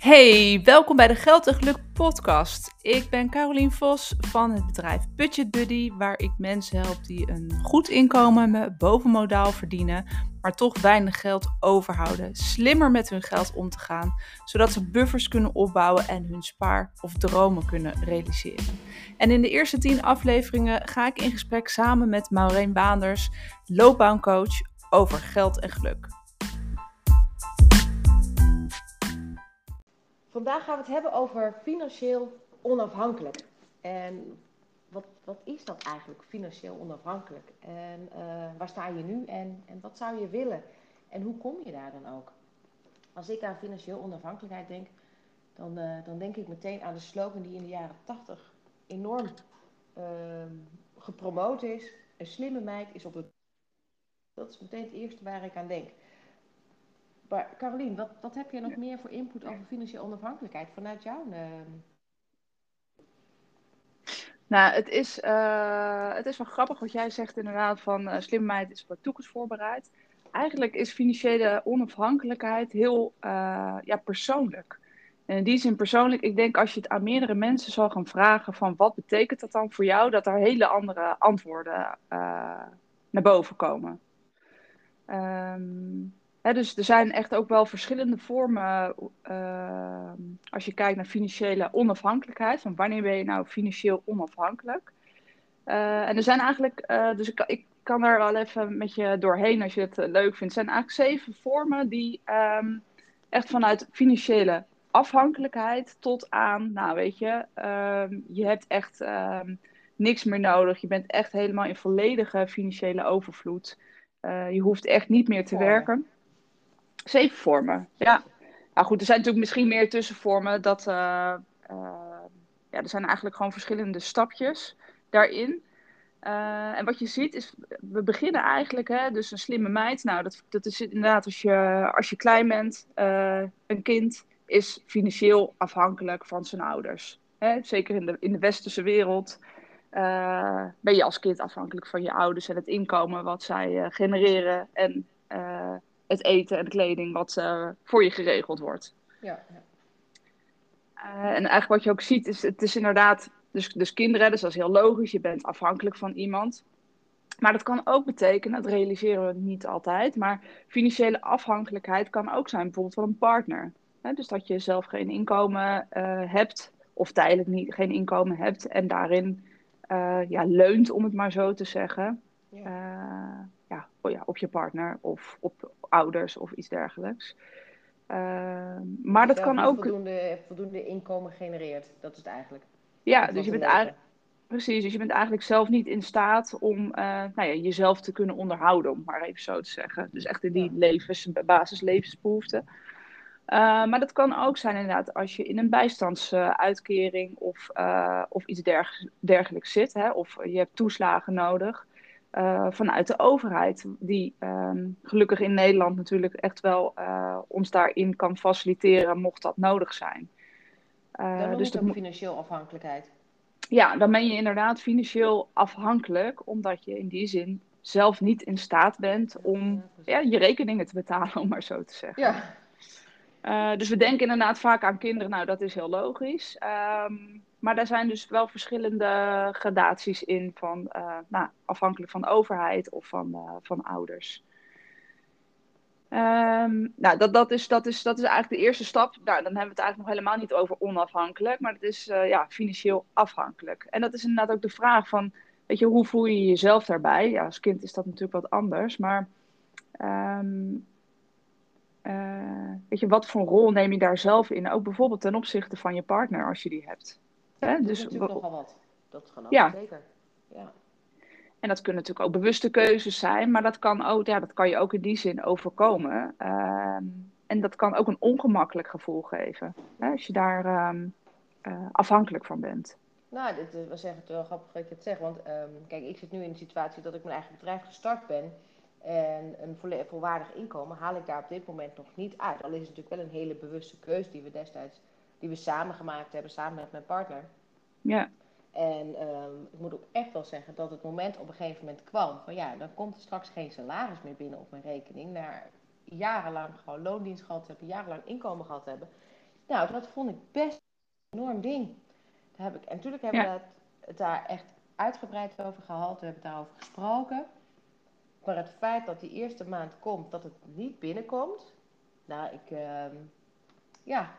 Hey, welkom bij de Geld en Geluk podcast. Ik ben Carolien Vos van het bedrijf Budget Buddy, waar ik mensen help die een goed inkomen bovenmodaal verdienen, maar toch weinig geld overhouden. Slimmer met hun geld om te gaan, zodat ze buffers kunnen opbouwen en hun spaar of dromen kunnen realiseren. En in de eerste tien afleveringen ga ik in gesprek samen met Maureen Baanders, loopbaancoach, over geld en geluk. Vandaag gaan we het hebben over financieel onafhankelijk. En wat, wat is dat eigenlijk, financieel onafhankelijk? En uh, waar sta je nu en, en wat zou je willen? En hoe kom je daar dan ook? Als ik aan financieel onafhankelijkheid denk, dan, uh, dan denk ik meteen aan de slogan die in de jaren 80 enorm uh, gepromoot is. Een slimme meid is op het. Dat is meteen het eerste waar ik aan denk. Maar Carolien, wat, wat heb je nog meer voor input over financiële onafhankelijkheid vanuit jou? Uh... Nou, het is, uh, het is wel grappig wat jij zegt inderdaad van uh, slimme meid is voor de toekomst voorbereid. Eigenlijk is financiële onafhankelijkheid heel uh, ja, persoonlijk. En in die zin persoonlijk, ik denk als je het aan meerdere mensen zal gaan vragen van wat betekent dat dan voor jou, dat er hele andere antwoorden naar boven komen. Um, dus er zijn echt ook wel verschillende vormen uh, als je kijkt naar financiële onafhankelijkheid. Van wanneer ben je nou financieel onafhankelijk? Uh, en er zijn eigenlijk, uh, dus ik, ik, kan er wel even met je doorheen als je het leuk vindt. Er zijn eigenlijk zeven vormen die um, echt vanuit financiële afhankelijkheid tot aan, nou weet je, um, je hebt echt niks meer nodig. Je bent echt helemaal in volledige financiële overvloed. je hoeft echt niet meer te werken. Zeven vormen, ja. Nou goed, er zijn natuurlijk misschien meer tussenvormen. Dat, uh, uh, ja, er zijn eigenlijk gewoon verschillende stapjes daarin. Uh, en wat je ziet is, we beginnen eigenlijk, hè, dus een slimme meid. Nou, dat, dat is inderdaad als je, als je klein bent, een kind is financieel afhankelijk van zijn ouders. Hè? Zeker in de, in de westerse wereld ben je als kind afhankelijk van je ouders en het inkomen wat zij genereren. En het eten en de kleding wat uh, voor je geregeld wordt. Ja, ja. Uh, en eigenlijk wat je ook ziet, is het is inderdaad, dus, dus kinderen, dus dat is heel logisch, je bent afhankelijk van iemand. Maar dat kan ook betekenen, dat realiseren we niet altijd, maar financiële afhankelijkheid kan ook zijn bijvoorbeeld van een partner. dus dat je zelf geen inkomen uh, hebt, of tijdelijk niet, geen inkomen hebt en daarin ja, leunt, om het maar zo te zeggen. Ja ja, oh ja, op je partner of op ouders of iets dergelijks. Uh, maar dat kan ook. Voldoende, voldoende inkomen genereert, dat is het eigenlijk. Ja, dus je bent eigenlijk. Precies, dus je bent eigenlijk zelf niet in staat om uh, nou ja, jezelf te kunnen onderhouden, om maar even zo te zeggen. Dus echt in die levens, basislevensbehoeften. Uh, maar dat kan ook zijn inderdaad als je in een bijstandsuitkering of, uh, of iets derg dergelijks zit. Hè, of je hebt toeslagen nodig. Uh, vanuit de overheid, die um, gelukkig in Nederland natuurlijk echt wel uh, ons daarin kan faciliteren, mocht dat nodig zijn. Uh, dan dus de financieel afhankelijkheid. Ja, dan ben je inderdaad financieel afhankelijk, omdat je in die zin zelf niet in staat bent om ja, je rekeningen te betalen, om maar zo te zeggen. Ja. Uh, dus we denken inderdaad vaak aan kinderen, nou dat is heel logisch. Um, maar daar zijn dus wel verschillende gradaties in, van, uh, nou, afhankelijk van de overheid of van, uh, van ouders. Um, nou, dat, dat, is, dat, is, dat is eigenlijk de eerste stap. Nou, dan hebben we het eigenlijk nog helemaal niet over onafhankelijk, maar het is ja, financieel afhankelijk. En dat is inderdaad ook de vraag van, weet je, hoe voel je jezelf daarbij? Ja, als kind is dat natuurlijk wat anders, maar um, weet je, wat voor rol neem je daar zelf in? Ook bijvoorbeeld ten opzichte van je partner, als je die hebt. Hè? Dat dus, is natuurlijk nogal wat. Dat geloof ja. zeker. Ja. En dat kunnen natuurlijk ook bewuste keuzes zijn, maar dat kan, ook, ja, dat kan je ook in die zin overkomen. Uh, en dat kan ook een ongemakkelijk gevoel geven, hè, als je daar uh, uh, afhankelijk van bent. Nou, dit was echt wel grappig dat je het zegt. Want um, kijk, ik zit nu in de situatie dat ik mijn eigen bedrijf gestart ben. En een volwaardig inkomen haal ik daar op dit moment nog niet uit. Al is het natuurlijk wel een hele bewuste keuze die we destijds die we samen gemaakt hebben, samen met mijn partner. Ja. En um, ik moet ook echt wel zeggen dat het moment op een gegeven moment kwam van ja, dan komt er straks geen salaris meer binnen op mijn rekening. Na jarenlang gewoon loondienst gehad hebben, jarenlang inkomen gehad hebben. Nou, dat vond ik best een enorm ding. Daar heb ik, en natuurlijk hebben we het, daar echt uitgebreid over gehad. We hebben het daarover gesproken. Maar het feit dat die eerste maand komt, dat het niet binnenkomt. Nou, ik. Uh, ja.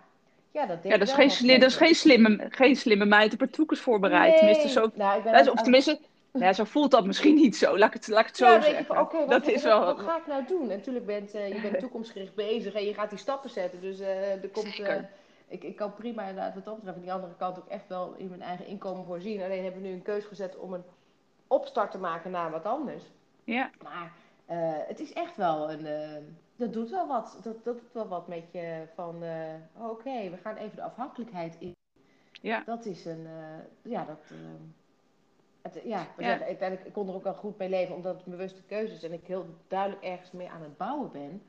Ja, dat, ja, dat, is geen, dat is geen slimme, geen slimme meid op haar toekomst voorbereid. Nee. Tenminste, zo, nou, ik ben of tenminste, ja, zo voelt dat misschien niet zo. Laat ik het, laat ik het zo ja, zeggen. Okay, wat, is wel... wat, ga ik nou doen? En natuurlijk bent uh, je bent toekomstgericht bezig en je gaat die stappen zetten. Dus uh, er komt. Uh, ik, ik kan prima inderdaad wat dat betreft aan die andere kant ook echt wel in mijn eigen inkomen voorzien. Alleen hebben we nu een keus gezet om een opstart te maken naar wat anders. Ja. Maar het is echt wel een. dat doet wel wat. Dat, dat doet wel wat met je van. Oké, we gaan even de afhankelijkheid in. Ja. Dat is een. ja, dat het, ja, ja. ik, ik kon er ook wel goed mee leven, omdat het bewuste keuzes en ik heel duidelijk ergens mee aan het bouwen ben.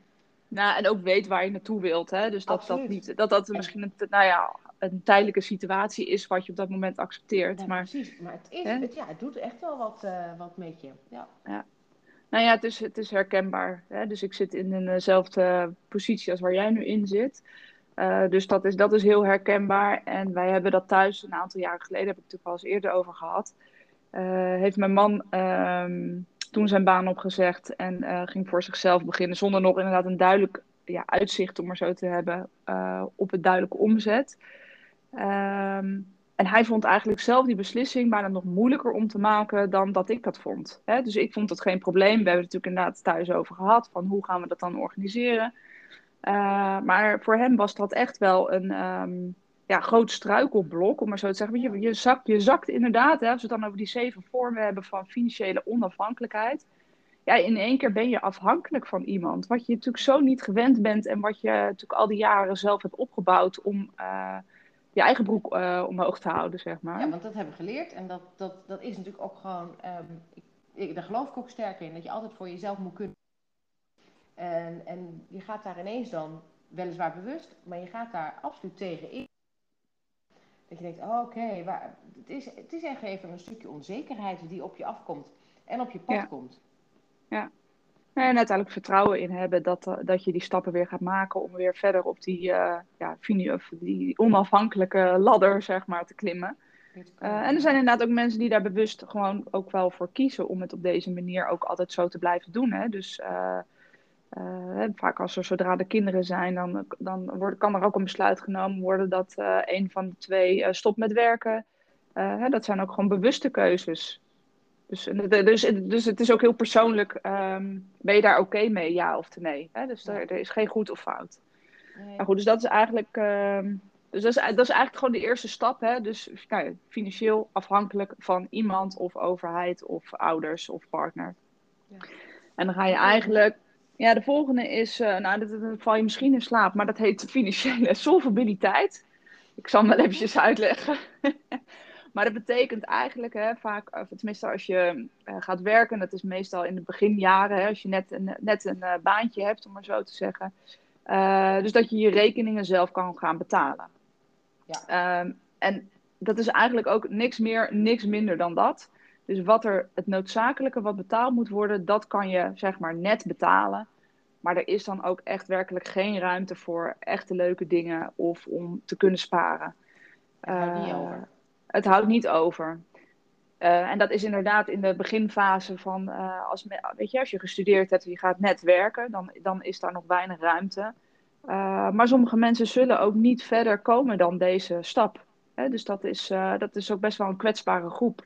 Nou, en ook weet waar je naartoe wilt. Hè? Dus dat dat, niet, dat, dat misschien een, nou ja, een tijdelijke situatie is wat je op dat moment accepteert. Ja, maar, precies, maar het, is, het, ja, het doet echt wel wat, uh, wat met je. Ja. ja. Nou ja, het is, het is herkenbaar. Hè? Dus ik zit in dezelfde positie als waar jij nu in zit. Uh, dus dat is, dat is heel herkenbaar. En wij hebben dat thuis een aantal jaren geleden, heb ik het natuurlijk al eens eerder over gehad. Eh, heeft mijn man ehm, toen zijn baan opgezegd en eh, ging voor zichzelf beginnen zonder nog inderdaad een duidelijk ja, uitzicht, om maar zo te hebben, op het duidelijke omzet. Ehm, en hij vond eigenlijk zelf die beslissing bijna nog moeilijker om te maken dan dat ik dat vond. Hè? Dus ik vond dat geen probleem. We hebben het natuurlijk inderdaad thuis over gehad, van hoe gaan we dat dan organiseren. maar voor hem was dat echt wel een, ehm, ja, groot struikelblok, om maar zo te zeggen. Je, je, zakt, je zakt inderdaad, hè, als we dan over die zeven vormen hebben van financiële onafhankelijkheid. Ja, in één keer ben je afhankelijk van iemand. Wat je natuurlijk zo niet gewend bent en wat je natuurlijk al die jaren zelf hebt opgebouwd om uh, je eigen broek uh, omhoog te houden, zeg maar. Ja, want dat hebben we geleerd. En dat, dat, dat is natuurlijk ook gewoon, um, ik, daar geloof ik ook sterk in, dat je altijd voor jezelf moet kunnen. En, en je gaat daar ineens dan, weliswaar bewust, maar je gaat daar absoluut tegen in. Dat je denkt, oh, oké, het, is, het is echt even een stukje onzekerheid die op je afkomt en op je pad komt. Ja. En uiteindelijk vertrouwen in hebben dat, eh, dat je die stappen weer gaat maken om weer verder op die, uh, ja, die onafhankelijke ladder, zeg maar, te klimmen. Uh, en er zijn inderdaad ook mensen die daar bewust gewoon ook wel voor kiezen om het op deze manier ook altijd zo te blijven doen. Hè? Dus uh, uh, vaak als er zodra de kinderen zijn, dan, dan wordt, kan er ook een besluit genomen worden dat een van de twee stopt met werken. Hè, dat zijn ook gewoon bewuste keuzes. Dus, dus, dus het is ook heel persoonlijk. Um, ben je daar oké mee, ja of nee? Hè? Dus er, er, is geen goed of fout. Nee. Maar goed, dus dat is eigenlijk. Um, dus dat is, dat is eigenlijk gewoon de eerste stap. Hè? Dus nou, financieel afhankelijk van iemand of overheid of ouders of partner. Ja. En dan ga je eigenlijk ja, de volgende is, uh, nou, dat, dat, val je misschien in slaap, maar dat heet financiële solvabiliteit. Ik zal hem wel eventjes uitleggen. maar dat betekent eigenlijk hè, vaak, of tenminste als je uh, gaat werken, dat is meestal in de beginjaren, hè, als je net een, net een uh, baantje hebt, om maar zo te zeggen. dus dat je je rekeningen zelf kan gaan betalen. Ja. Um, en dat is eigenlijk ook niks meer, niks minder dan dat. Dus wat er het noodzakelijke wat betaald moet worden, dat kan je zeg maar net betalen. Maar er is dan ook echt werkelijk geen ruimte voor echte leuke dingen of om te kunnen sparen. Houdt niet over. Eh, het houdt niet over. Uh, en dat is inderdaad in de beginfase van, uh, als, weet je, als je gestudeerd hebt en je gaat net werken, dan, dan is daar nog weinig ruimte. Uh, maar sommige mensen zullen ook niet verder komen dan deze stap. Hè? Dus dat is, dat is ook best wel een kwetsbare groep.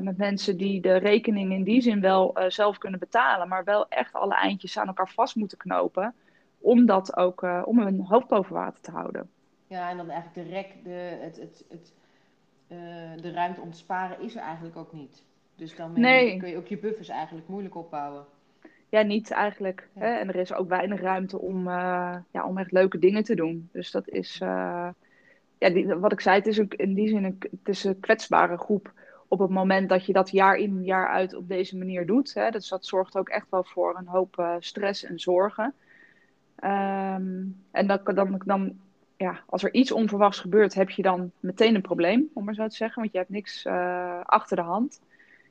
Met mensen die de rekening in die zin wel zelf kunnen betalen, maar wel echt alle eindjes aan elkaar vast moeten knopen. Om dat ook om hun hoofd boven water te houden. Ja, en dan eigenlijk de rek, de, het, het, het, de ruimte om te sparen is er eigenlijk ook niet. Dus dan nee. kun je ook je buffers eigenlijk moeilijk opbouwen. Ja, niet eigenlijk. Hè? En er is ook weinig ruimte om, ja, om echt leuke dingen te doen. Dus dat is, ja, die, wat ik zei, het is ook in die zin een, het is een kwetsbare groep op het moment dat je dat jaar in jaar uit op deze manier doet. Hè, dus dat zorgt ook echt wel voor een hoop stress en zorgen. Um, en dan, dan, dan, ja, als er iets onverwachts gebeurt, heb je dan meteen een probleem, om maar zo te zeggen. Want je hebt niks uh, achter de hand.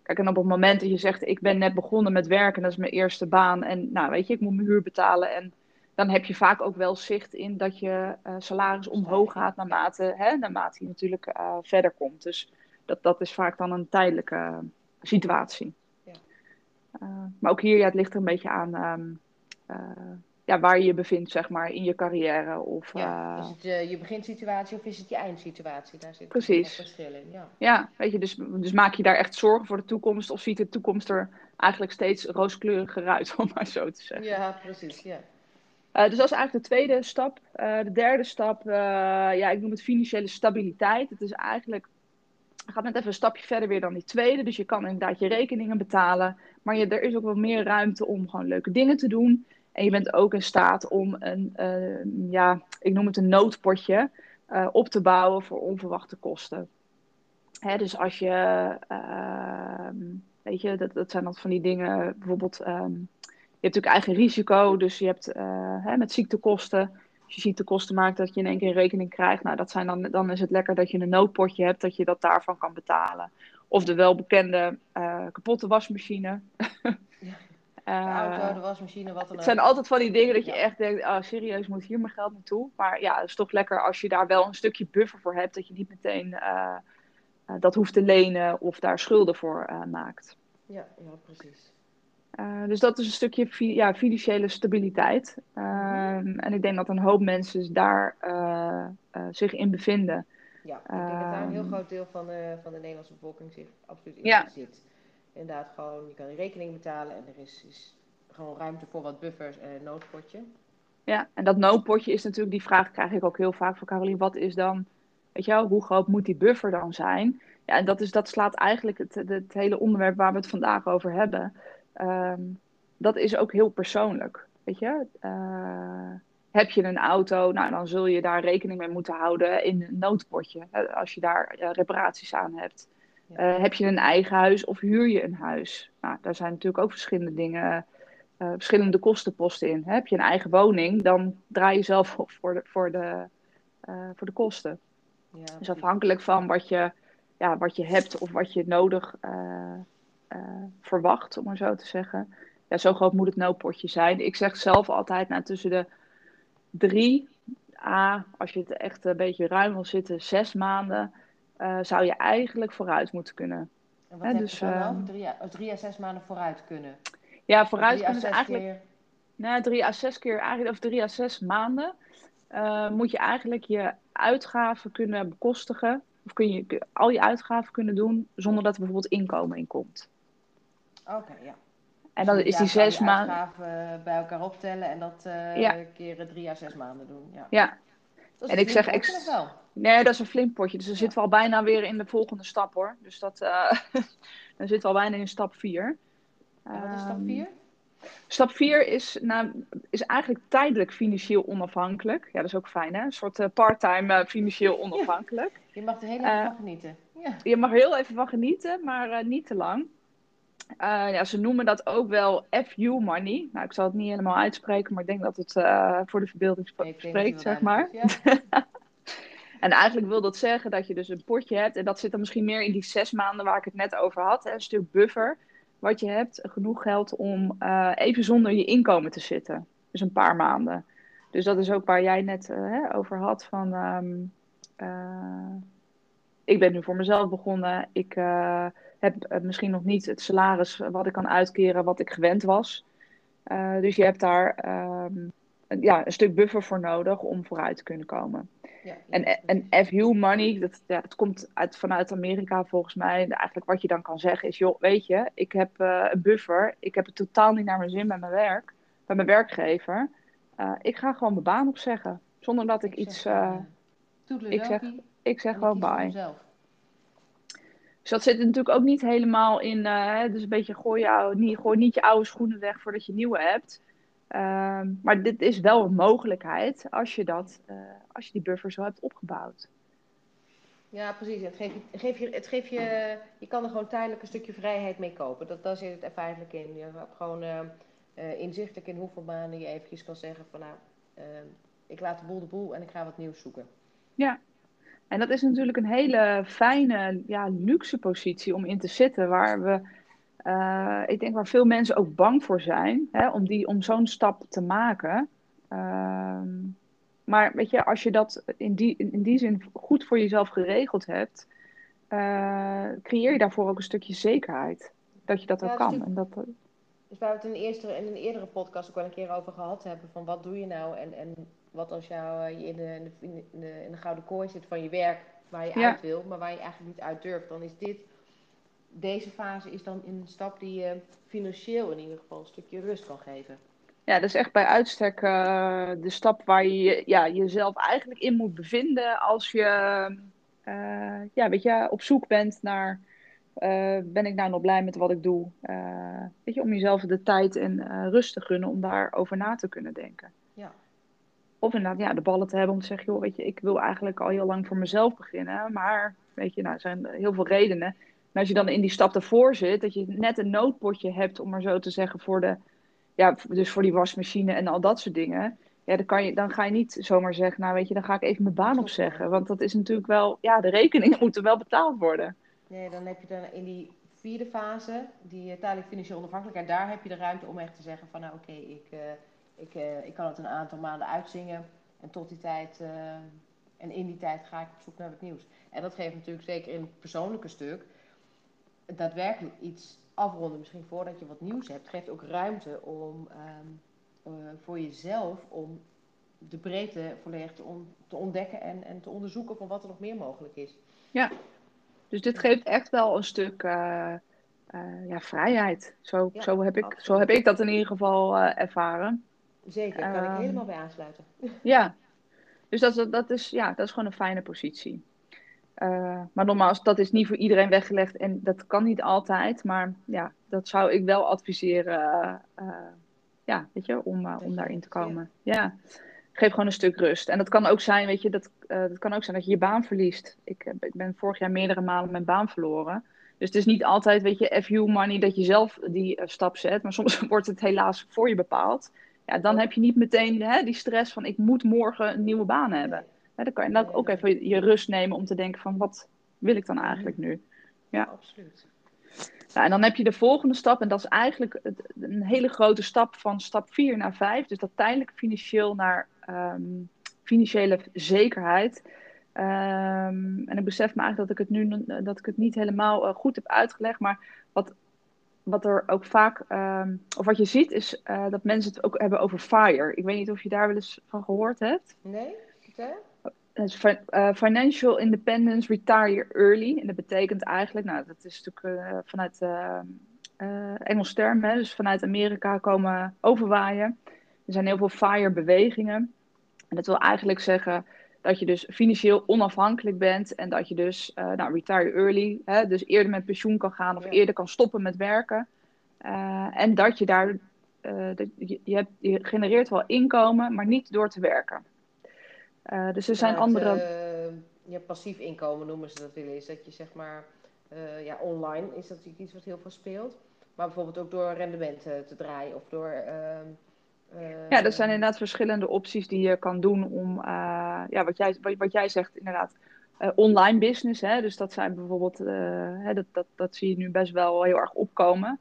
Kijk, en op het moment dat je zegt, ik ben net begonnen met werken, dat is mijn eerste baan. En nou, weet je, ik moet mijn huur betalen en dan heb je vaak ook wel zicht in dat je uh, salaris omhoog gaat naarmate, hè, naarmate je natuurlijk uh, verder komt. Dus dat, dat is vaak dan een tijdelijke situatie. Ja. Maar ook hier, ja, het ligt er een beetje aan um, ja, waar je je bevindt, zeg maar, in je carrière. Of, ja, is het je beginsituatie of is het je eindsituatie? Daar zit precies. verschil in. Ja. ja, weet je, dus, dus maak je daar echt zorgen voor de toekomst of ziet de toekomst er eigenlijk steeds rooskleuriger uit, om maar zo te zeggen. Ja, precies. Ja. Uh, dus dat is eigenlijk de tweede stap. Uh, de derde stap, ja, ik noem het financiële stabiliteit. Het is eigenlijk, gaat net even een stapje verder weer dan die tweede. Dus je kan inderdaad je rekeningen betalen. Maar je, er is ook wel meer ruimte om gewoon leuke dingen te doen. En je bent ook in staat om een, ja, ik noem het een noodpotje, op te bouwen voor onverwachte kosten. Hè, dus als je, ehm, weet je, dat, dat zijn dan van die dingen, bijvoorbeeld... Um, je hebt natuurlijk eigen risico, dus je hebt uh, hè, met ziektekosten. Als je ziektekosten maakt, dat je in één keer een rekening krijgt. Nou, dat zijn dan, dan is het lekker dat je een noodpotje hebt, dat je dat daarvan kan betalen. Of de welbekende kapotte wasmachine. De auto, de wasmachine, wat dan ook. Het zijn altijd van die dingen dat je echt denkt, oh, serieus, moet hier mijn geld naartoe? Maar ja, het is toch lekker als je daar wel een stukje buffer voor hebt, dat je niet meteen uh, dat hoeft te lenen of daar schulden voor maakt. Ja, ja, precies. Dus dat is een stukje fi ja, financiële stabiliteit. Uh, en ik denk dat een hoop mensen daar zich in bevinden. Ja, ik denk dat daar een heel ehm, groot deel van de, van de Nederlandse bevolking zich absoluut in zit. Inderdaad, gewoon, je kan rekening betalen en er is, gewoon ruimte voor wat buffers en een noodpotje. Ja, en dat noodpotje is natuurlijk, die vraag krijg ik ook heel vaak van Caroline, wat is dan, weet je wel, hoe groot moet die buffer dan zijn? Ja, en dat, is, dat slaat eigenlijk het, het hele onderwerp waar we het vandaag over hebben. Um, dat is ook heel persoonlijk. Weet je? Uh, heb je een auto, nou, dan zul je daar rekening mee moeten houden in een noodpotje. Als je daar uh, reparaties aan hebt. Ja. Uh, heb je een eigen huis of huur je een huis? Nou, daar zijn natuurlijk ook verschillende dingen, verschillende kostenposten in. Heb je een eigen woning, dan draai je zelf op voor de, voor de, voor de kosten. Ja, dus afhankelijk van wat je, ja, wat je hebt of wat je nodig verwacht, om maar zo te zeggen. Ja, zo groot moet het noodpotje zijn. Ik zeg zelf altijd, nou, tussen de drie, a, als je het echt een beetje ruim wil zitten, zes maanden, uh, zou je eigenlijk vooruit moeten kunnen. En wat heb dus, je dan uh, drie, drie à zes maanden vooruit kunnen? Ja, vooruit kunnen is eigenlijk... Keer... Nou, drie à zes keer, eigenlijk, of drie à zes maanden, uh, moet je eigenlijk je uitgaven kunnen bekostigen. Of kun je al je uitgaven kunnen doen zonder dat er bijvoorbeeld inkomen in komt. Oké, ja. En dan is die zes maanden. Uh, bij elkaar optellen en dat uh, ja. keren drie à zes maanden doen. Ja. ja. en ik zeg ex... wel? Nee, dat is een flink potje. Dus dan zitten we al bijna weer in de volgende stap hoor. Dus dat, uh, dan zitten we al bijna in stap 4. En wat is stap 4? Um, stap 4 is, nou, is eigenlijk tijdelijk financieel onafhankelijk. Ja, dat is ook fijn hè. Een soort uh, part-time uh, financieel onafhankelijk. Ja. Je mag er heel even van genieten. Ja. Je mag er heel even van genieten, maar niet te lang. Ja, ze noemen dat ook wel FU money. Nou, ik zal het niet helemaal uitspreken, maar ik denk dat het voor de verbeelding sp spreekt, zeg maar. Ja. en eigenlijk wil dat zeggen dat je dus een potje hebt, en dat zit dan misschien meer in die zes maanden waar ik het net over had, een stuk buffer, wat je hebt, genoeg geld om uh, even zonder je inkomen te zitten. Dus een paar maanden. Dus dat is ook waar jij net hè, over had van, um, ik ben nu voor mezelf begonnen, ik heb eh, misschien nog niet het salaris wat ik kan uitkeren wat ik gewend was. Dus je hebt daar een, ja, een stuk buffer voor nodig om vooruit te kunnen komen. Ja, en, en FU money, dat, ja, dat komt uit, vanuit Amerika volgens mij. Eigenlijk wat je dan kan zeggen is, joh, weet je, ik heb uh, een buffer. Ik heb het totaal niet naar mijn zin bij mijn werk, bij mijn werkgever. Uh, ik ga gewoon mijn baan opzeggen. Zonder dat ik, ik iets... Zeg, ik zeg, ik zeg gewoon bye. Dus dat zit natuurlijk ook niet helemaal in. Uh, dus een beetje gooi, jou, niet, gooi niet je oude schoenen weg voordat je nieuwe hebt. Uh, maar dit is wel een mogelijkheid als je, dat, uh, als je die buffer zo hebt opgebouwd. Ja, precies. Het geeft, je, geeft je, het geeft je, je kan er gewoon tijdelijk een stukje vrijheid mee kopen. Dat, daar zit het feitelijk in. Je hebt gewoon uh, inzichtelijk in hoeveel maanden je eventjes kan zeggen van nou, ik laat de boel de boel en ik ga wat nieuws zoeken. Ja, en dat is natuurlijk een hele fijne, ja, luxe positie om in te zitten, waar we, uh, ik denk waar veel mensen ook bang voor zijn, hè, om, die, om zo'n stap te maken. Ehm, maar weet je, als je dat in die, in die zin goed voor jezelf geregeld hebt, uh, creëer je daarvoor ook een stukje zekerheid. Dat je dat ook kan. En dat, dus waar we het in, eerste, in een eerdere podcast ook wel een keer over gehad hebben. Van wat doe je nou en, en wat als jou, je in de, in, de, in de gouden kooi zit van je werk waar je uit wil, maar waar je eigenlijk niet uit durft. Dan is dit, deze fase is dan een stap die je financieel in ieder geval een stukje rust kan geven. Ja, dat is echt bij uitstek uh, de stap waar je ja, jezelf eigenlijk in moet bevinden als je uh, ja, weet je, op zoek bent naar uh, ben ik nou nog blij met wat ik doe? Uh, weet je, om jezelf de tijd en uh, rust te gunnen om daarover na te kunnen denken. Ja. Of inderdaad ja, de ballen te hebben om te zeggen, joh, weet je, ik wil eigenlijk al heel lang voor mezelf beginnen. Maar, weet je, nou, er zijn heel veel redenen. En als je dan in die stap ervoor zit, dat je net een noodpotje hebt, om maar zo te zeggen, voor de, ja, dus voor die wasmachine en al dat soort dingen. Ja, dan, kan je, dan ga je niet zomaar zeggen, nou weet je, dan ga ik even mijn baan opzeggen. Want dat is natuurlijk wel, ja, de rekeningen moeten wel betaald worden. Nee, dan heb je dan in die vierde fase, die uh, tijdelijk financieel onafhankelijkheid, daar heb je de ruimte om echt te zeggen van nou oké, ik, uh, ik, uh, ik kan het een aantal maanden uitzingen en tot die tijd en in die tijd ga ik op zoek naar het nieuws. En dat geeft natuurlijk zeker in het persoonlijke stuk daadwerkelijk iets afronden, misschien voordat je wat nieuws hebt, geeft ook ruimte om um, voor jezelf om de breedte volledig te, on te ontdekken en, en te onderzoeken van wat er nog meer mogelijk is. Ja, dus dit geeft echt wel een stuk uh, uh, ja, vrijheid. Zo, ja, zo, heb ik, zo heb ik dat in ieder geval ervaren. Zeker, daar kan ik ehm, helemaal bij aansluiten. Ja, dus dat, dat, is, ja, dat is gewoon een fijne positie. Maar nogmaals, dat is niet voor iedereen weggelegd en dat kan niet altijd. Maar ja, dat zou ik wel adviseren, ja, weet je, om, om daarin te komen. ja geef gewoon een stuk rust. En dat kan ook zijn, weet je, dat, uh, dat kan ook zijn dat je je baan verliest. Ik, uh, ik ben vorig jaar meerdere malen mijn baan verloren. Dus het is niet altijd, weet je, FU money dat je zelf die uh, stap zet. Maar soms wordt het helaas voor je bepaald. Ja, dan heb je niet meteen hè, die stress van ik moet morgen een nieuwe baan hebben. Ja, dan kan je dan ook even je rust nemen om te denken van wat wil ik dan eigenlijk nu? Ja, absoluut. Nou, en dan heb je de volgende stap, en dat is eigenlijk een hele grote stap van stap 4 naar 5. Dus dat tijdelijk financieel naar um, financiële zekerheid. Um, en ik besef me eigenlijk dat ik het nu dat ik het niet helemaal uh, goed heb uitgelegd. Maar wat, wat er ook vaak, um, of wat je ziet, is uh, dat mensen het ook hebben over FIRE. Ik weet niet of je daar wel eens van gehoord hebt. Nee, vertel. Uh, financial Independence Retire Early. En dat betekent eigenlijk, nou, dat is natuurlijk uh, vanuit uh, Engels term, hè, dus vanuit Amerika komen overwaaien. Er zijn heel veel FIRE-bewegingen. En dat wil eigenlijk zeggen dat je dus financieel onafhankelijk bent en dat je dus, nou, retire early, hè, dus eerder met pensioen kan gaan of eerder kan stoppen met werken. En dat je daar, dat je, je, hebt, je, genereert wel inkomen, maar niet door te werken. Dus er zijn ja, andere. ja, passief inkomen noemen ze dat wel eens. Dat je zeg maar, ja, online is dat natuurlijk iets wat heel veel speelt. Maar bijvoorbeeld ook door rendementen te draaien of door ehm, ja, er zijn inderdaad verschillende opties die je kan doen om, ja, wat jij, wat, wat, jij zegt inderdaad, online business. Hè? Dus dat zijn bijvoorbeeld, hè, dat, dat, dat zie je nu best wel heel erg opkomen.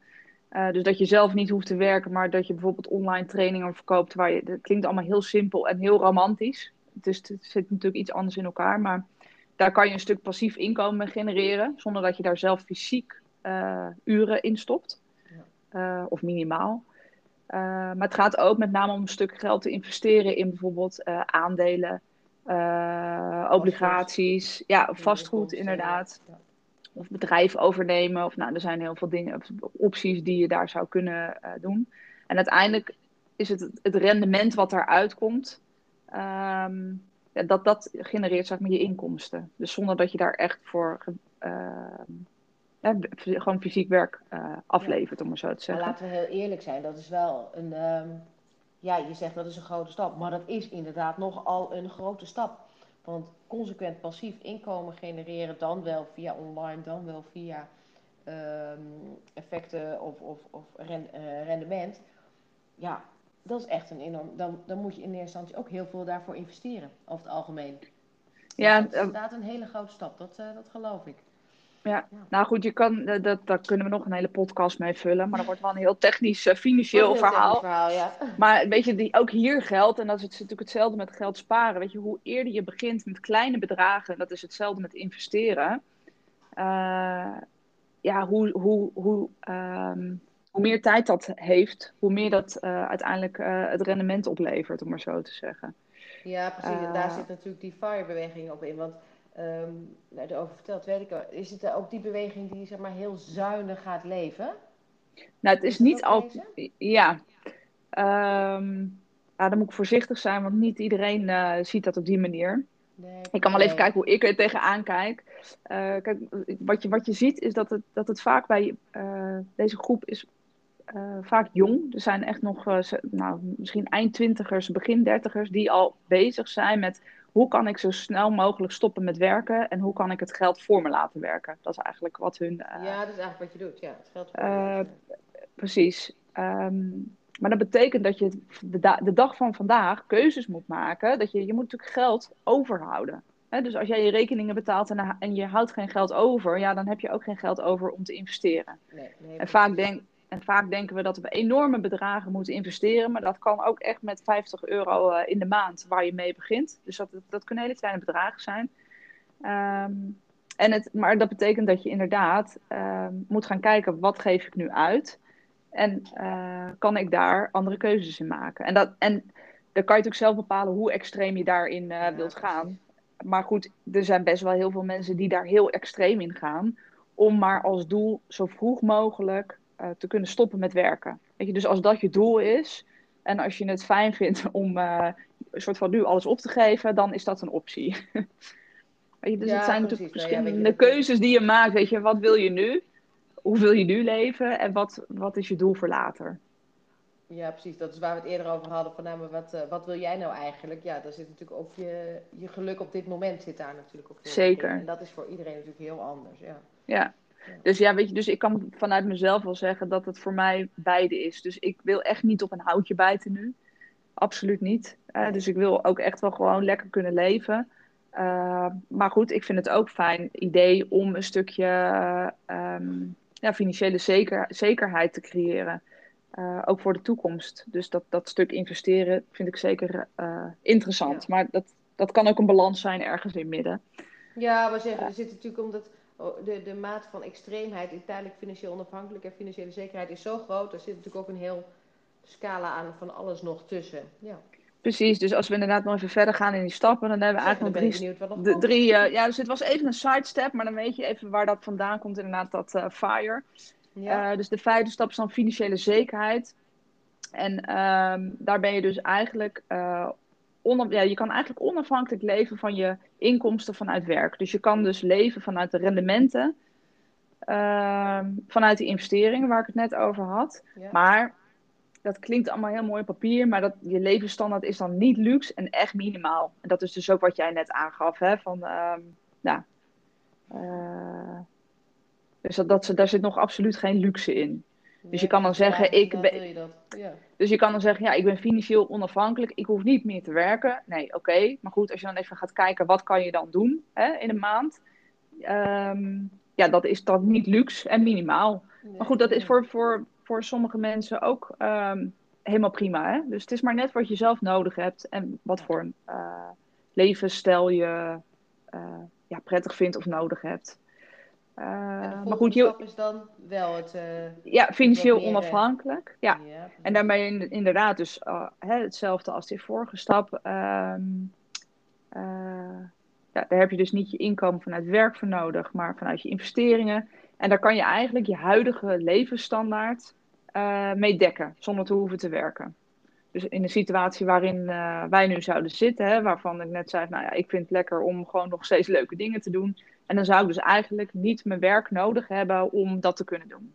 dus dat je zelf niet hoeft te werken, maar dat je bijvoorbeeld online trainingen verkoopt. Waar je, dat klinkt allemaal heel simpel en heel romantisch. Dus het zit natuurlijk iets anders in elkaar. Maar daar kan je een stuk passief inkomen genereren, zonder dat je daar zelf fysiek uren in stopt. Ja. of minimaal. Uh, maar het gaat ook met name om een stuk geld te investeren in bijvoorbeeld aandelen, obligaties, ja, vastgoed inderdaad. Ja. Of bedrijf overnemen. Of nou, er zijn heel veel dingen, opties die je daar zou kunnen doen. En uiteindelijk is het het rendement wat daaruit komt. Um, ja, dat, dat genereert zeg maar, je inkomsten. Dus zonder dat je daar echt voor gewoon fysiek werk uh, aflevert, ja. om maar zo te zeggen. Maar laten we heel eerlijk zijn, dat is wel een. Um, ja, je zegt dat is een grote stap, maar dat is inderdaad nogal een grote stap. Want consequent passief inkomen genereren, dan wel via online, dan wel via um, effecten of, of, of ren, uh, rendement. Ja, dat is echt een enorm. Dan, dan moet je in eerste instantie ook heel veel daarvoor investeren, over het algemeen. Ja, dus dat is inderdaad een hele grote stap, dat, uh, dat geloof ik. Ja. nou goed, je kan, dat, daar kunnen we nog een hele podcast mee vullen. Maar dat wordt wel een heel technisch, financieel heel verhaal. Technisch verhaal ja. Maar weet je, die, ook hier geldt, en dat is natuurlijk hetzelfde met geld sparen. Weet je, hoe eerder je begint met kleine bedragen, dat is hetzelfde met investeren. ja, hoe, hoe, hoe, ehm, hoe meer tijd dat heeft, hoe meer dat uiteindelijk het rendement oplevert, om maar zo te zeggen. Ja, precies. en daar zit natuurlijk die FIRE-beweging op in. Want um, nou, erover verteld, weet ik wel. Is het ook die beweging die zeg maar heel zuinig gaat leven? Nou, het is, niet altijd. Ja. Um, ja, dan moet ik voorzichtig zijn, want niet iedereen ziet dat op die manier. Nee, ik kan wel even kijken hoe ik er tegenaan kijk. Uh, kijk, wat je, wat je ziet is dat het, dat het vaak bij uh, deze groep is vaak jong. Er zijn echt nog nou, misschien eindtwintigers, begin dertigers die al bezig zijn met hoe kan ik zo snel mogelijk stoppen met werken en hoe kan ik het geld voor me laten werken? Dat is eigenlijk wat hun. Uh, ja, dat is eigenlijk wat je doet. Ja, het geld voor Precies. Um, maar dat betekent dat je de, da de, dag van vandaag keuzes moet maken. Dat je, je moet natuurlijk geld overhouden. Hè? Dus als jij je rekeningen betaalt en, en, je houdt geen geld over, ja, dan heb je ook geen geld over om te investeren. Nee, nee, en vaak denk, en vaak denken we dat we enorme bedragen moeten investeren, maar dat kan ook echt met 50 euro eh, in de maand waar je mee begint. Dus dat, dat kunnen hele kleine bedragen zijn. Ehm, en het, maar dat betekent dat je inderdaad ehm, moet gaan kijken, wat geef ik nu uit? En uh, kan ik daar andere keuzes in maken? En, dat, en dan kan je natuurlijk zelf bepalen hoe extreem je daarin uh, wilt gaan. Maar goed, er zijn best wel heel veel mensen die daar heel extreem in gaan. Om maar als doel zo vroeg mogelijk uh, te kunnen stoppen met werken. Weet je, dus als dat je doel is en als je het fijn vindt om uh, een soort van nu alles op te geven, dan is dat een optie. weet je, dus het zijn natuurlijk verschillende ja, keuzes die je maakt. Weet je, wat wil je nu? Hoe wil je nu leven? En wat, wat is je doel voor later? Ja, precies. Dat is waar we het eerder over hadden. Van, nou, maar wat, uh, wat wil jij nou eigenlijk? Ja, daar zit natuurlijk ook je, je geluk op dit moment zit daar natuurlijk ook heel Zeker. En dat is voor iedereen natuurlijk heel anders. Ja. ja. Dus ja, weet je, dus ik kan vanuit mezelf wel zeggen dat het voor mij beide is. Dus ik wil echt niet op een houtje bijten nu. Absoluut niet. Uh, dus ik wil ook echt wel gewoon lekker kunnen leven. Uh, maar goed, ik vind het ook fijn idee om een stukje um, ja, financiële zeker, zekerheid te creëren. Uh, ook voor de toekomst. Dus dat, dat stuk investeren vind ik zeker interessant. Ja. Maar dat, dat kan ook een balans zijn ergens in midden. Ja, we zeggen, er zit natuurlijk omdat de, de maat van extreemheid in tijdelijk financieel onafhankelijk en financiële zekerheid is zo groot. Er zit natuurlijk ook een heel scala aan van alles nog tussen. Ja. Precies, dus als we inderdaad nog even verder gaan in die stappen, dan hebben we eigenlijk nog drie. De, drie uh, ja, dus het was even een sidestep, maar dan weet je even waar dat vandaan komt, inderdaad, dat uh, FIRE. Ja. Uh, dus de vijfde stap is dan financiële zekerheid. En um, daar ben je dus eigenlijk ja, je kan eigenlijk onafhankelijk leven van je inkomsten vanuit werk. Dus je kan dus leven vanuit de rendementen, uh, vanuit die investeringen waar ik het net over had. Maar dat klinkt allemaal heel mooi op papier, maar dat, je levensstandaard is dan niet luxe en echt minimaal. En dat is dus ook wat jij net aangaf, hè, van, uh, nou, uh, dus dat, dat, daar zit nog absoluut geen luxe in. Dus je kan dan zeggen, ik ben. Ja. Dus je kan dan zeggen, ja, ik ben financieel onafhankelijk, ik hoef niet meer te werken. Nee, oké. Maar goed, als je dan even gaat kijken, wat kan je dan doen hè, in een maand? Um, ja, dat is dan niet luxe en minimaal. maar goed, dat is voor, voor, voor sommige mensen ook um, helemaal prima. Hè? Dus het is maar net wat je zelf nodig hebt en wat voor een uh, levensstijl je uh, ja, prettig vindt of nodig hebt. Uh, maar goed, is dan wel het. Uh, ja, financieel meer, onafhankelijk. Ja. ja. En daarmee in, inderdaad, dus uh, hè, hetzelfde als die vorige stap. Um, ja, daar heb je dus niet je inkomen vanuit werk voor nodig, maar vanuit je investeringen. En daar kan je eigenlijk je huidige levensstandaard mee dekken, zonder te hoeven te werken. Dus in de situatie waarin wij nu zouden zitten, hè, waarvan ik net zei, nou ja, ik vind het lekker om gewoon nog steeds leuke dingen te doen en dan zou ik dus eigenlijk niet mijn werk nodig hebben om dat te kunnen doen.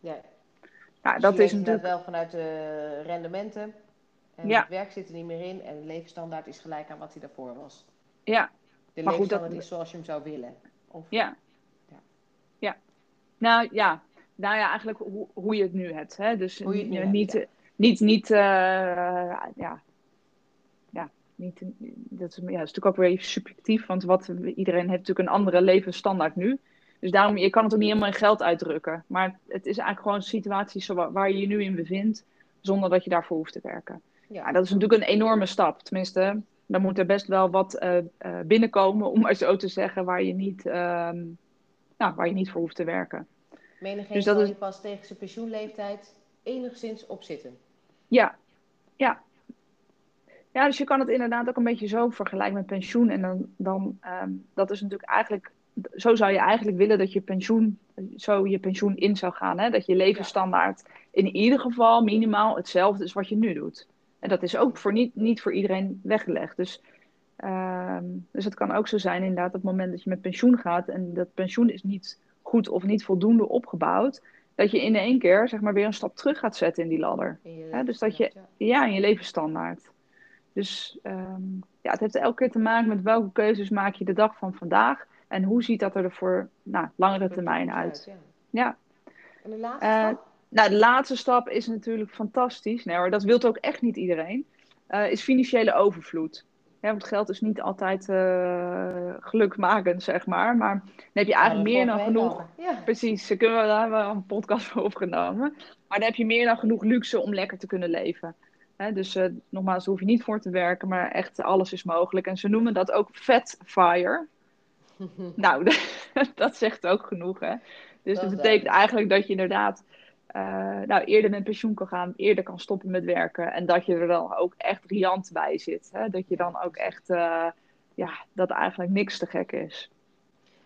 Ja, ja dus dat is natuurlijk wel vanuit de rendementen. En ja. het werk zit er niet meer in en de levensstandaard is gelijk aan wat hij daarvoor was. Ja. De maar levensstandaard goed, dat... is zoals je hem zou willen. Of... Ja. ja. Ja. Nou ja. Nou ja, eigenlijk hoe, hoe je het nu hebt. Hè? Dus hoe je het nu niet, hebt, ja. niet, niet, uh, ja, niet, dat, is, ja, dat is natuurlijk ook weer even subjectief, want wat, iedereen heeft natuurlijk een andere levensstandaard nu. Dus daarom, je kan het ook niet helemaal in geld uitdrukken. Maar het is eigenlijk gewoon situaties waar je je nu in bevindt, zonder dat je daarvoor hoeft te werken. Ja. Nou, dat is natuurlijk een enorme stap. Tenminste, dan moet er best wel wat uh, uh, binnenkomen, om maar zo te zeggen, waar je niet, uh, nou, waar je niet voor hoeft te werken. Menigeen dus dat is... pas tegen zijn pensioenleeftijd enigszins opzitten. Ja, ja. Ja, dus je kan het inderdaad ook een beetje zo vergelijken met pensioen. En dan, dan um, dat is natuurlijk eigenlijk, zo zou je eigenlijk willen dat je pensioen, zo je pensioen in zou gaan. Hè? Dat je levensstandaard in ieder geval minimaal hetzelfde is wat je nu doet. En dat is ook voor niet, niet voor iedereen weggelegd. Dus, um, dus het kan ook zo zijn inderdaad op het moment dat je met pensioen gaat en dat pensioen is niet goed of niet voldoende opgebouwd, dat je in één keer zeg maar weer een stap terug gaat zetten in die ladder. dus dat je, ja, in je levensstandaard. Dus um, ja, het heeft elke keer te maken met welke keuzes maak je de dag van vandaag en hoe ziet dat er voor nou, langere termijn uit. Ja. ja. En de laatste uh, stap? Nou, de laatste stap is natuurlijk fantastisch. Nee hoor, dat wil ook echt niet iedereen. Uh, is financiële overvloed. Ja, want geld is niet altijd uh, gelukmakend, zeg maar. Maar dan heb je eigenlijk meer dan genoeg. Ja. Precies, daar kunnen we een podcast voor opgenomen. Maar dan heb je meer dan genoeg luxe om lekker te kunnen leven. Hè, dus uh, nogmaals, daar hoef je niet voor te werken, maar echt alles is mogelijk. En ze noemen dat ook fat fire. nou, dat zegt ook genoeg, hè. Dus dat, dat betekent eigenlijk dat je inderdaad uh, nou, eerder met pensioen kan gaan, eerder kan stoppen met werken. En dat je er dan ook echt riant bij zit. Hè? Dat je dan ook echt, uh, ja, dat eigenlijk niks te gek is.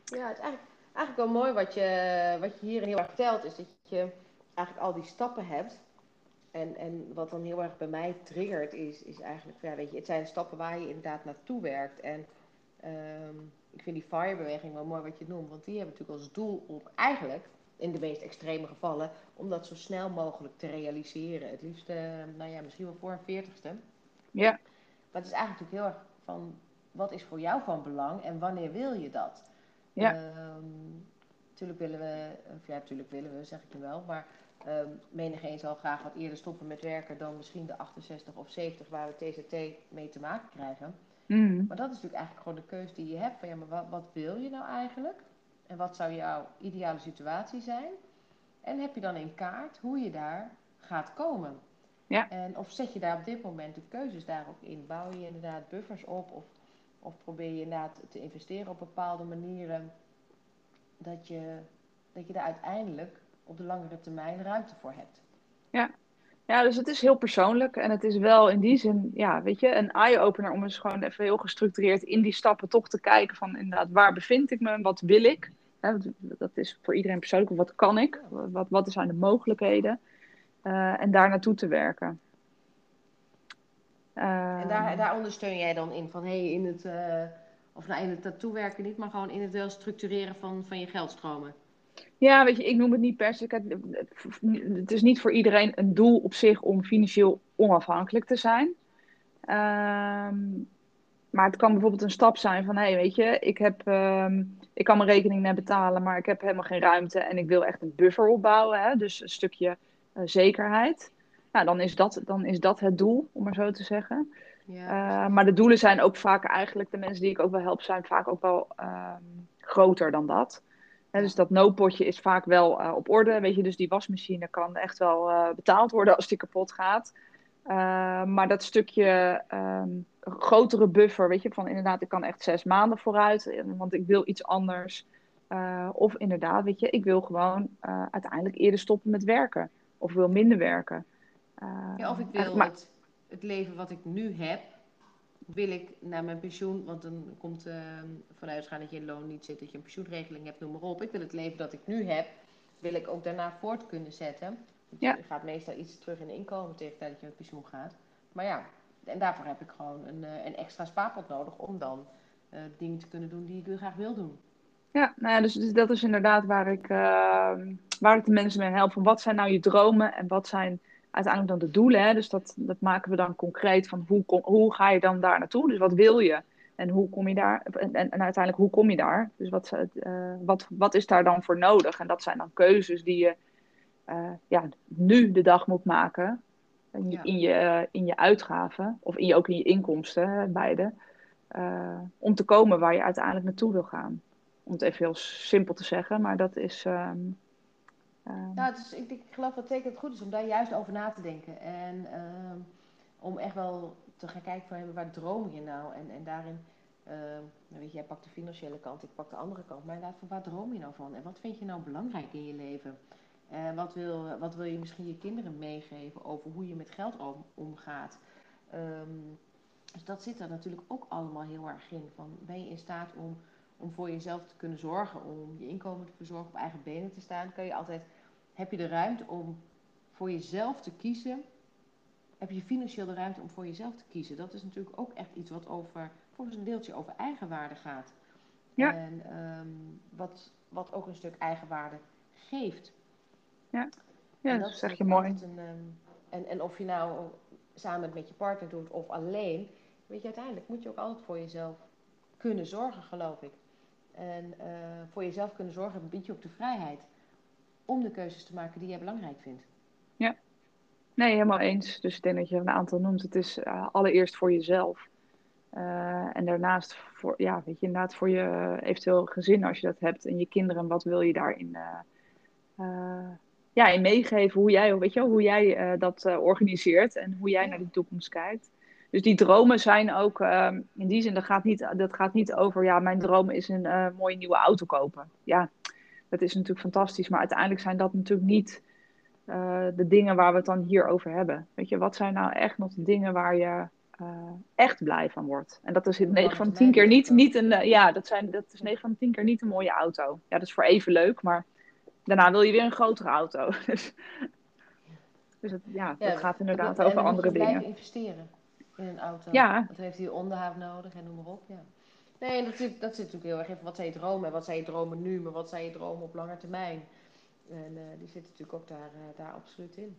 Ja, het is eigenlijk, eigenlijk wel mooi wat je, wat je hier heel erg vertelt, is dat je eigenlijk al die stappen hebt. En, en wat dan heel erg bij mij triggert, is, is eigenlijk, ja, weet je, het zijn stappen waar je inderdaad naartoe werkt. En um, ik vind die FIRE-beweging wel mooi wat je noemt, want die hebben natuurlijk als doel om eigenlijk in de meest extreme gevallen, om dat zo snel mogelijk te realiseren. Het liefst, uh, nou ja, misschien wel voor een veertigste. Ja. Maar het is eigenlijk natuurlijk heel erg van, wat is voor jou van belang en wanneer wil je dat? Ja. Um, natuurlijk willen we, of ja, natuurlijk willen we, zeg ik nu wel, maar um, menigeen zal graag wat eerder stoppen met werken dan misschien de 68 of 70 waar we TZT mee te maken krijgen. Mm. Maar dat is natuurlijk eigenlijk gewoon de keuze die je hebt van ja, maar wat, wat wil je nou eigenlijk? En wat zou jouw ideale situatie zijn? En heb je dan in kaart hoe je daar gaat komen? Ja. En of zet je daar op dit moment de keuzes daarop in? Bouw je inderdaad buffers op? Of, of probeer je inderdaad te investeren op bepaalde manieren dat je, dat je daar uiteindelijk op de langere termijn ruimte voor hebt? Ja. Ja, dus het is heel persoonlijk en het is wel in die zin, ja, weet je, een eye-opener om eens gewoon even heel gestructureerd in die stappen toch te kijken van inderdaad, waar bevind ik me, wat wil ik? Dat is voor iedereen persoonlijk, wat kan ik? Wat, wat zijn de mogelijkheden? Uh, en daar naartoe te werken. Uh, en daar, daar ondersteun jij dan in van, hey, in het, uh, of nou in het naartoe werken niet, maar gewoon in het wel structureren van, van je geldstromen? Ja, weet je, ik noem het niet per se. Het is niet voor iedereen een doel op zich om financieel onafhankelijk te zijn. Um, maar het kan bijvoorbeeld een stap zijn van, hé, hey, weet je, ik, heb, um, ik kan mijn rekening net betalen, maar ik heb helemaal geen ruimte en ik wil echt een buffer opbouwen. Hè? Dus een stukje uh, zekerheid. Nou, dan is, dat, dan is dat het doel, om maar zo te zeggen. Ja, uh, maar de doelen zijn ook vaak eigenlijk, de mensen die ik ook wel help, zijn vaak ook wel um, groter dan dat dus dat noodpotje is vaak wel uh, op orde. Weet je, dus die wasmachine kan echt wel uh, betaald worden als die kapot gaat. Uh, maar dat stukje um, grotere buffer, weet je, van inderdaad, ik kan echt zes maanden vooruit, want ik wil iets anders. of inderdaad, weet je, ik wil gewoon uiteindelijk eerder stoppen met werken. Of wil minder werken. ja, of ik wil maar, het, het leven wat ik nu heb, wil ik naar mijn pensioen, want dan komt uh, vanuit gaan dat je in loon niet zit, dat je een pensioenregeling hebt, noem maar op. Ik wil het leven dat ik nu heb, wil ik ook daarna voort kunnen zetten. Ja. Je gaat meestal iets terug in inkomen tegen dat je met pensioen gaat. Maar ja, en daarvoor heb ik gewoon een, uh, een extra spaarpot nodig om dan uh, dingen te kunnen doen die ik graag wil doen. Ja, nou ja, dus, dus dat is inderdaad waar ik, waar ik de mensen mee help. Van wat zijn nou je dromen en wat zijn uiteindelijk dan de doelen. Hè? Dus dat, dat maken we dan concreet van hoe, kom, hoe ga je dan daar naartoe? Dus wat wil je? En hoe kom je daar? En, en, en uiteindelijk, hoe kom je daar? Dus wat, uh, wat, wat is daar dan voor nodig? En dat zijn dan keuzes die je uh, ja, nu de dag moet maken. In je, ja. in, je, in je uitgaven, of in je, ook in je inkomsten, beide. om te komen waar je uiteindelijk naartoe wil gaan. Om het even heel simpel te zeggen, maar dat is. ehm, Nou, dus ik, ik geloof dat het goed is om daar juist over na te denken. En ehm, om echt wel te gaan kijken van waar droom je nou? En, en daarin, ehm, nou weet je, jij pakt de financiële kant, ik pak de andere kant. Maar inderdaad, van waar droom je nou van? En wat vind je nou belangrijk in je leven? En wat wil, wat wil je misschien je kinderen meegeven over hoe je met geld om, omgaat? Ehm, dus dat zit er natuurlijk ook allemaal heel erg in. Van, ben je in staat om, om voor jezelf te kunnen zorgen, om je inkomen te verzorgen, op eigen benen te staan? Kan je altijd, heb je de ruimte om voor jezelf te kiezen? Heb je financieel de ruimte om voor jezelf te kiezen? Dat is natuurlijk ook echt iets wat over, volgens een deeltje over eigenwaarde gaat. Ja. En ehm, wat, wat ook een stuk eigenwaarde geeft. ja, En dat zeg je mooi. Een, ehm, en, en of je nou samen met je partner doet of alleen, weet je, uiteindelijk moet je ook altijd voor jezelf kunnen zorgen, geloof ik. En eh, voor jezelf kunnen zorgen biedt je ook de vrijheid om de keuzes te maken die jij belangrijk vindt. Nee, helemaal eens. Dus ik denk dat je een aantal noemt. Het is eh, allereerst voor jezelf. Eh, en daarnaast voor, ja, weet je, inderdaad voor je eventueel gezin als je dat hebt. En je kinderen, wat wil je daarin ja, in meegeven? Hoe jij, weet je, hoe jij dat organiseert en hoe jij Ja. naar die toekomst kijkt. Dus die dromen zijn ook, ehm, in die zin, dat gaat, niet, dat gaat niet over, ja, mijn droom is een eh, mooie nieuwe auto kopen. Ja, dat is natuurlijk fantastisch. Maar uiteindelijk zijn dat natuurlijk niet eh, de dingen waar we het dan hier over hebben. Weet je, wat zijn nou echt nog de dingen waar je eh, echt blij van wordt? En dat is in Op lange 9 van de termijn 10 keer niet, niet een, ja, dat, zijn, dat is 9 van de 10 keer niet een mooie auto. Ja, dat is voor even leuk, maar daarna wil je weer een grotere auto. Dus, dus het, ja, Ja, dat gaat inderdaad over andere je blijven dingen. investeren in een auto. Ja. Dat heeft hij onderhoud nodig en noem maar op. Ja. Nee, dat zit, dat zit natuurlijk heel erg in wat zijn je dromen en wat zijn je dromen nu, maar wat zijn je dromen op lange termijn. En eh, die zitten natuurlijk ook daar, eh, daar absoluut in.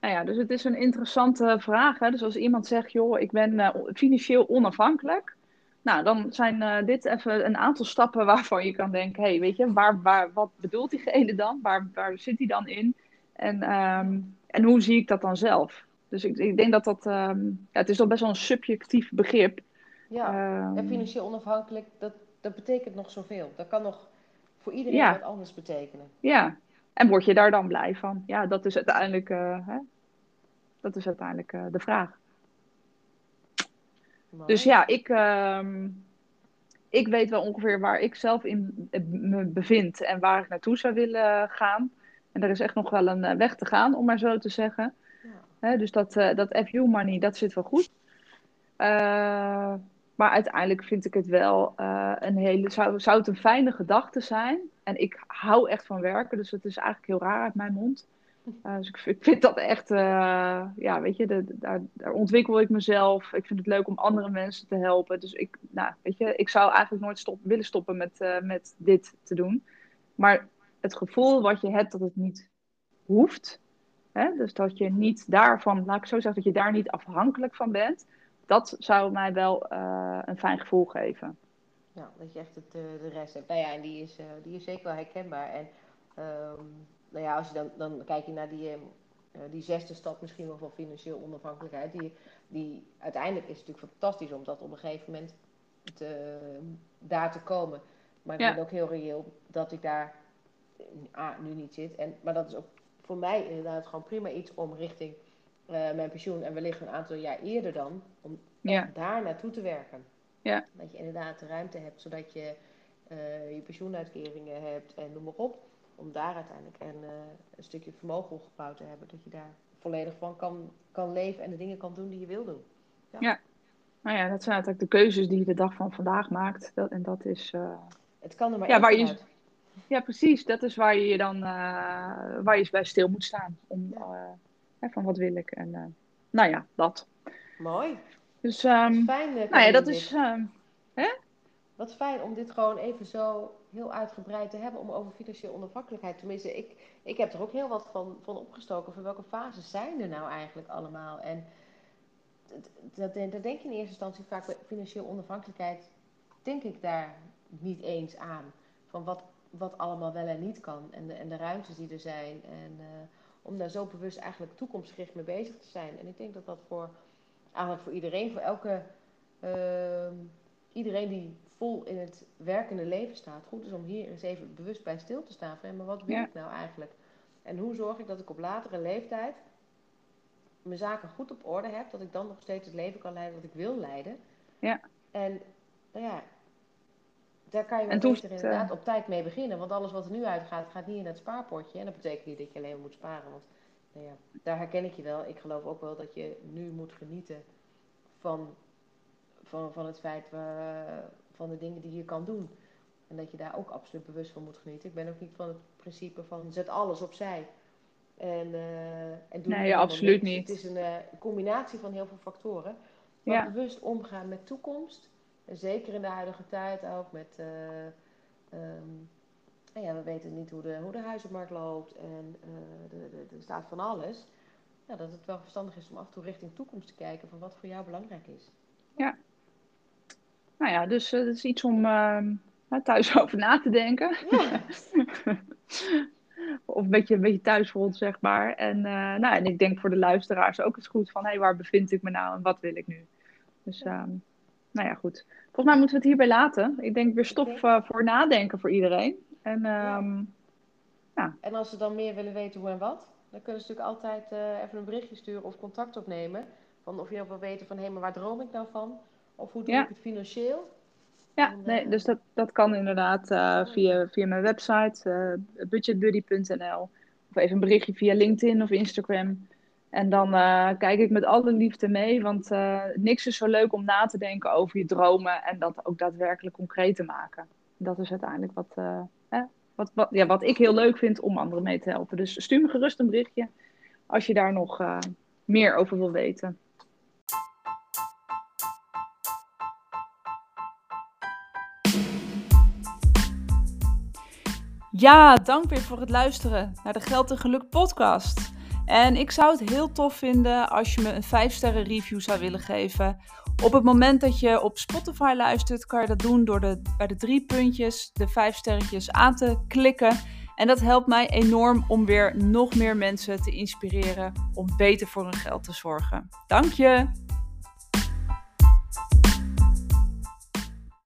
Nou ja, dus het is een interessante vraag. Hè? Dus als iemand zegt, joh, ik ben eh, financieel onafhankelijk. Nou, dan zijn dit even een aantal stappen waarvan je kan denken, hey, weet je, waar, waar, wat bedoelt diegene dan? Waar, waar zit hij dan in? En, ehm, en hoe zie ik dat dan zelf? Dus ik, ik denk dat dat, ehm, ja, het is toch best wel een subjectief begrip. Ja, Ehm, en financieel onafhankelijk, dat, dat betekent nog zoveel. Dat kan nog voor iedereen Ja. wat anders betekenen. ja, en word je daar dan blij van? Ja, dat is uiteindelijk, eh, hè? Dat is uiteindelijk eh, de vraag. Mooi. Dus ja, ik, ehm, ik weet wel ongeveer waar ik zelf in eh, me bevind en waar ik naartoe zou willen gaan. En er is echt nog wel een weg te gaan, om maar zo te zeggen. Hè, dus dat, eh, dat FU money, dat zit wel goed. Eh, maar uiteindelijk vind ik het wel eh, een hele. Zou, zou het een fijne gedachte zijn? En ik hou echt van werken, dus het is eigenlijk heel raar uit mijn mond. Dus ik, ik vind dat echt. ja, weet je, daar, daar ontwikkel ik mezelf. Ik vind het leuk om andere mensen te helpen. Dus ik, nou, weet je, ik zou eigenlijk nooit willen stoppen met, met dit te doen. Maar het gevoel wat je hebt dat het niet hoeft. Hè? Dus dat je niet daarvan, laat ik zo zeggen, dat je daar niet afhankelijk van bent. Dat zou mij wel eh, een fijn gevoel geven. Ja, dat je echt het, eh, de rest hebt. Nou ja, en die is, eh, die is zeker wel herkenbaar. En ehm, nou ja, als je dan, dan kijk je naar die, die zesde stap misschien wel van financieel onafhankelijkheid. Die, die uiteindelijk is het natuurlijk fantastisch om dat op een gegeven moment te, daar te komen. Maar ik Ja. ben ook heel reëel dat ik daar nu niet zit. En, maar dat is ook voor mij inderdaad gewoon prima iets om richting eh, mijn pensioen en wellicht een aantal jaar eerder dan, om Ja. daar naartoe te werken. Ja. Dat je inderdaad de ruimte hebt, zodat je eh, je pensioenuitkeringen hebt en noem maar op. Om daar uiteindelijk een, eh, een stukje vermogen opgebouwd te hebben. Dat je daar volledig van kan, kan leven en de dingen kan doen die je wil doen. Nou ja, dat zijn eigenlijk de keuzes die je de dag van vandaag maakt. Dat, en dat is. Het kan er maar Ja, waar je- vanuit. Ja, precies. Dat is waar je je dan eh, waar je bij stil moet staan. Om, Ja. eh, hè, van wat wil ik. En eh, nou ja, dat. Mooi. Dus Wat ehm, fijn, nou ja, dat dit. is. ehm, Wat fijn om dit gewoon even zo heel uitgebreid te hebben om over financiële onafhankelijkheid. Tenminste, ik, ik heb er ook heel wat van, van opgestoken. Van welke fases zijn er nou eigenlijk allemaal? En dat, dat, dat denk je in eerste instantie vaak bij financiële onafhankelijkheid, denk ik daar niet eens aan. Van wat, wat allemaal wel en niet kan. En de, en de ruimtes die er zijn. En eh, om daar zo bewust eigenlijk toekomstgericht mee bezig te zijn. En ik denk dat dat voor eigenlijk voor iedereen, voor elke, ehm, iedereen die vol in het werkende leven staat, goed is om hier eens even bewust bij stil te staan. Van, maar wat wil Ja. ik nou eigenlijk? En hoe zorg ik dat ik op latere leeftijd mijn zaken goed op orde heb, dat ik dan nog steeds het leven kan leiden dat ik wil leiden. Ja. En nou ja, daar kan je beter inderdaad eh, op tijd mee beginnen. Want alles wat er nu uitgaat, gaat niet in het spaarpotje. En dat betekent niet dat je alleen maar moet sparen. Want nou ja, daar herken ik je wel. Ik geloof ook wel dat je nu moet genieten van, van, van het feit wa- van de dingen die je kan doen. En dat je daar ook absoluut bewust van moet genieten. Ik ben ook niet van het principe van zet alles opzij. En, eh en doe Nee, absoluut niet. Het is een eh, combinatie van heel veel factoren. Maar Ja. bewust omgaan met toekomst. Zeker in de huidige tijd ook met... eh, ehm, ja, we weten niet hoe de, hoe de huizenmarkt loopt en eh, de, de, de staat van alles. Ja, dat het wel verstandig is om af en toe richting toekomst te kijken van wat voor jou belangrijk is. Nou ja, dus het is iets om ehm, thuis over na te denken. Ja, Of een beetje, een beetje thuisrond, zeg maar. En, eh, nou, en ik denk voor de luisteraars ook eens goed van... hé, waar bevind ik me nou en wat wil ik nu? Dus, ehm, nou ja, goed. Volgens mij moeten we het hierbij laten. Ik denk weer stof eh, voor nadenken voor iedereen. En ehm, en als ze dan meer willen weten hoe en wat, dan kunnen ze natuurlijk altijd eh, even een berichtje sturen of contact opnemen. Van of je nog wil weten van hé, maar waar droom ik nou van? Of hoe doe Ja. ik het financieel? ja, En, nee, eh, dus dat, dat kan inderdaad via, via mijn website, budgetbuddy.nl. Of even een berichtje via LinkedIn of Instagram. En dan eh, kijk ik met alle liefde mee, want eh, niks is zo leuk om na te denken over je dromen en dat ook daadwerkelijk concreet te maken. Dat is uiteindelijk wat, eh, wat, wat, ja, wat ik heel leuk vind om anderen mee te helpen. Dus stuur me gerust een berichtje als je daar nog meer over wil weten. Ja, dank weer voor het luisteren naar de Geld en Geluk podcast. En ik zou het heel tof vinden als je me een 5 sterren review zou willen geven. Op het moment dat je op Spotify luistert, kan je dat doen door de, bij de drie puntjes de 5 sterretjes aan te klikken. En dat helpt mij enorm om weer nog meer mensen te inspireren om beter voor hun geld te zorgen. Dank je!